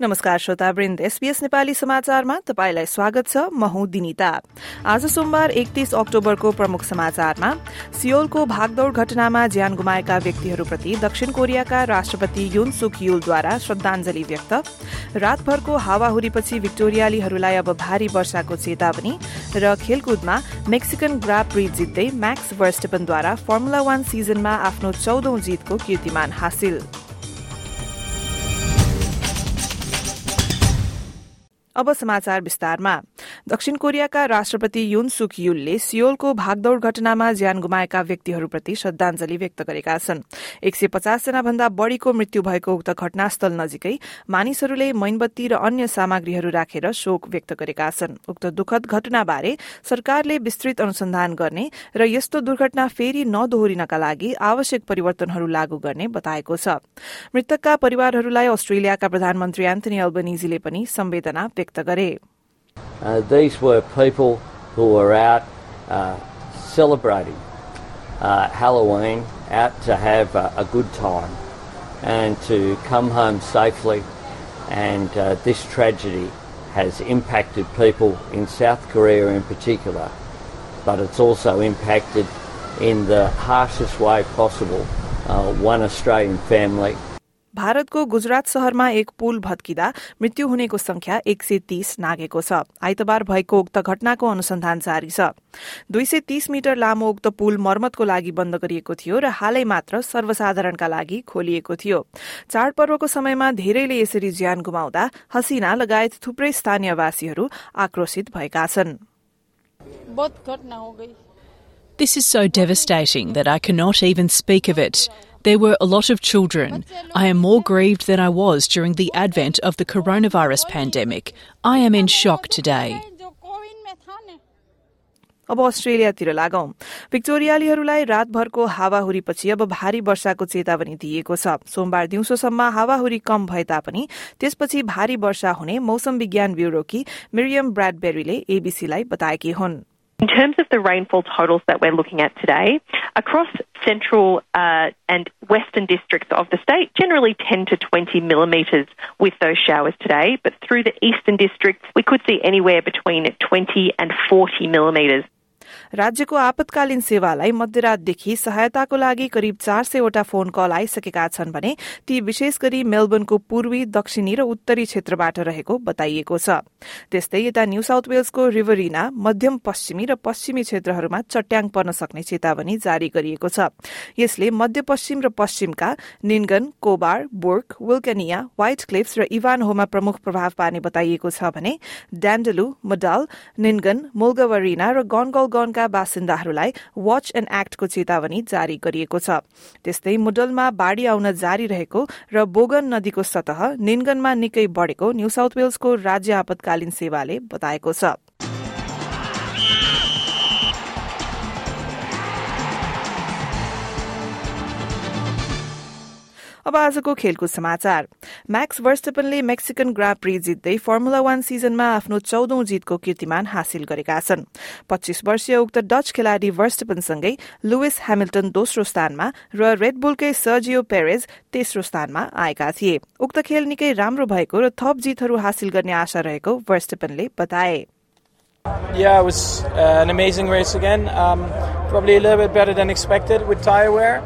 नमस्कार श्रोतावृन्द एसपीएस नेपाली समाचारमा तपाईँलाई स्वागत छ। म हुँ दिनिता। आज सोमबार एकतीस अक्टोबरको प्रमुख समाचारमा सियोलको भागदौड़ घटनामा ज्यान गुमाएका व्यक्तिहरूप्रति दक्षिण कोरियाका राष्ट्रपति युन सुक युलद्वारा श्रद्धांजलि व्यक्त। रातभरको हावाहुरीपछि विक्टोरियालीहरूलाई अब भारी वर्षाको चेतावनी र खेलकुदमा मेक्सिकन ग्राप प्री जित्दै म्याक्स वर्स्टेपनद्वारा फर्मुला वान सिजनमा आफ्नो चौधौं जितको कीर्तिमान हासिल। अब समाचार विस्तारमा। दक्षिण कोरियाका राष्ट्रपति युन सुक युलले सियोलको भागदौड़ घटनामा ज्यान गुमाएका व्यक्तिहरूप्रति श्रद्धांजलि व्यक्त गरेका छन्। एक सय पचासजना भन्दा बढ़ीको मृत्यु भएको उक्त घटनास्थल नजिकै मानिसहरूले मैनबत्ती र अन्य सामग्रीहरू राखेर शोक व्यक्त गरेका छन्। उक्त दुखद घटनाबारे सरकारले विस्तृत अनुसन्धान गर्ने र यस्तो दुर्घटना फेरि नदोहोरिनका लागि आवश्यक परिवर्तनहरू लागू गर्ने बताएको छ। मृतकका परिवारहरूलाई अस्ट्रेलियाका प्रधानमन्त्री एन्थनी अल्बनिजीले पनि संवेदना व्यक्त गरे। Uh, these were people who were out uh, celebrating uh, Halloween, out to have a good time and to come home safely. And uh, this tragedy has impacted people in South Korea in particular, but it's also impacted in the harshest way possible uh, one Australian family भारतको गुजरात शहरमा एक पुल भत्किँदा मृत्यु हुनेको संख्या एक सय तीस नागेको छ। आइतबार भएको उक्त घटनाको अनुसन्धान जारी छ। दुई सय तीस मिटर लामो उक्त पुल मर्मतको लागि बन्द गरिएको थियो र हालै मात्र सर्वसाधारणका लागि खोलिएको थियो। चाडपर्वको समयमा धेरैले यसरी ज्यान गुमाउँदा हसिना लगायत थुप्रै स्थानीयवासीहरू आक्रोशित भएका छन्। This is so devastating that I cannot even speak of it. There were a lot of children. I am more grieved than I was during the advent of the coronavirus pandemic. I am in shock today. अब अस्ट्रेलियातिर लागौं भिक्टोरियालीहरूलाई रातभरको हावाहुरीपछि अब भारी वर्षाको चेतावनी दिइएको छ सोमबार दिउँसोसम्म हावाहुरी कम भए तापनि त्यसपछि भारी वर्षा हुने मौसम विज्ञान ब्यूरोकी मिरियम ब्राडबेरीले एबीसीलाई बताएकी हुन् In terms of the rainfall totals that we're looking at today, across central uh, and western districts of the state, generally 10 to 20 millimetres with those showers today, but through the eastern districts, we could see anywhere between 20 and 40 millimetres. राज्यको आपतकालीन सेवालाई मध्यरातदेखि सहायताको लागि करिब चार सयवटा phone call आइसकेका छन् भने ती विशेष गरी मेलबर्नको पूर्वी दक्षिणी र उत्तरी क्षेत्रबाट रहेको बताइएको छ। त्यस्तै यता न्यू साउथ वेल्सको रिभरिना मध्यम पश्चिमी र पश्चिमी क्षेत्रहरूमा चट्याङ पर्न सक्ने चेतावनी जारी गरिएको छ। यसले मध्यपश्चिम र पश्चिमका निन्गन कोबार बोर्क विल्कनिया व्हाइट क्लिप्स र इभानहोमा प्रमुख प्रभाव पार्ने बताइएको छ भने ड्यान्डलु मडाल निन्गन मोल्गवरिना र गनगल गनका बासिन्दाहरूलाई वाच एण्ड एक्टको चेतावनी जारी गरिएको छ। त्यस्तै मुडलमा बाढ़ी आउन जारी रहेको र बोगन नदीको सतह निन्गनमा निकै बढ़ेको न्यू साउथ वेल्सको राज्य आपतकालीन सेवाले बताएको छ। अब आजको खेलकुद समाचार म्याक्स वर्स्टपनले मेक्सिकन ग्रा प्री जित्दै फर्मुला वान सिजनमा आफ्नो चौधौं जितको कीर्तिमान हासिल गरेका छन् पच्चीस वर्षीय उक्त डच खेलाड़ी वर्स्टपनसँगै लुइस हेमिल्टन दोस्रो स्थानमा र रेडबुलकै सर्जियो पेरेज तेस्रो स्थानमा आएका थिए उक्त खेल निकै राम्रो भएको र थप जितहरू हासिल गर्ने आशा रहेको वर्स्टपनले बताए Yeah, it was uh, an amazing race again. Um, probably a little bit better than expected with tire wear.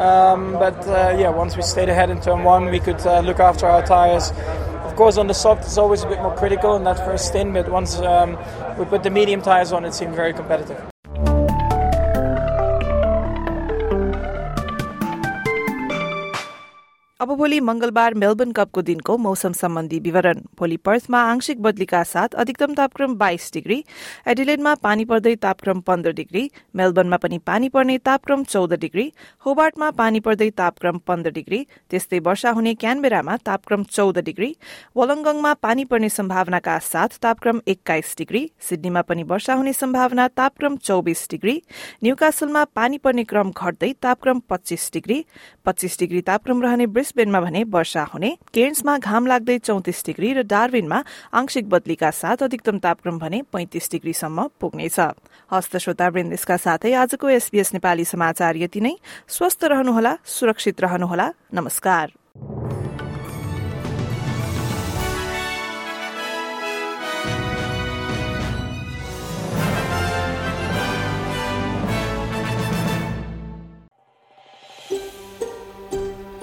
Um, but uh, yeah, once we stayed ahead in turn one, we could uh, look after our tyres. Of course, on the soft, it's always a bit more critical in that first stint, but once um, we put the medium tyres on, it seemed very competitive. अब भोलि मंगलबार Melbourne कपको दिनको मौसम सम्बन्धी विवरण। भोलि पर्थमा आंशिक बदलीका साथ अधिकतम तापक्रम बाइस डिग्री एडिलेडमा पानी पर्दै तापक्रम पन्ध्र डिग्री मेलबर्नमा पनि पानी पर्ने तापक्रम चौध डिग्री होबार्टमा पानी पर्दै तापक्रम पन्ध्र डिग्री त्यस्तै वर्षा हुने क्यानबेरामा तापक्रम चौध डिग्री वलङ्गङमा पानी पर्ने सम्भावनाका साथ तापक्रम एक्काइस डिग्री सिडनीमा पनि वर्षा हुने सम्भावना तापक्रम चौबिस डिग्री न्यूकासलमा पानी पर्ने क्रम घट्दै तापक्रम पच्चीस डिग्री पच्चीस डिग्री तापक्रम रहने ब्रिस्बेनमा भने वर्षा हुने केन्समा घाम लाग्दै चौतिस डिग्री र डार्विनमा आंशिक बदलीका साथ अधिकतम तापक्रम भने पैंतिस डिग्रीसम्म पुग्नेछ। हस्त श्रोतावृन्द यसका साथै आजको एसबीएस नेपाली समाचार यति नै। स्वस्थ रहनुहोला सुरक्षित रहनुहोला। नमस्कार।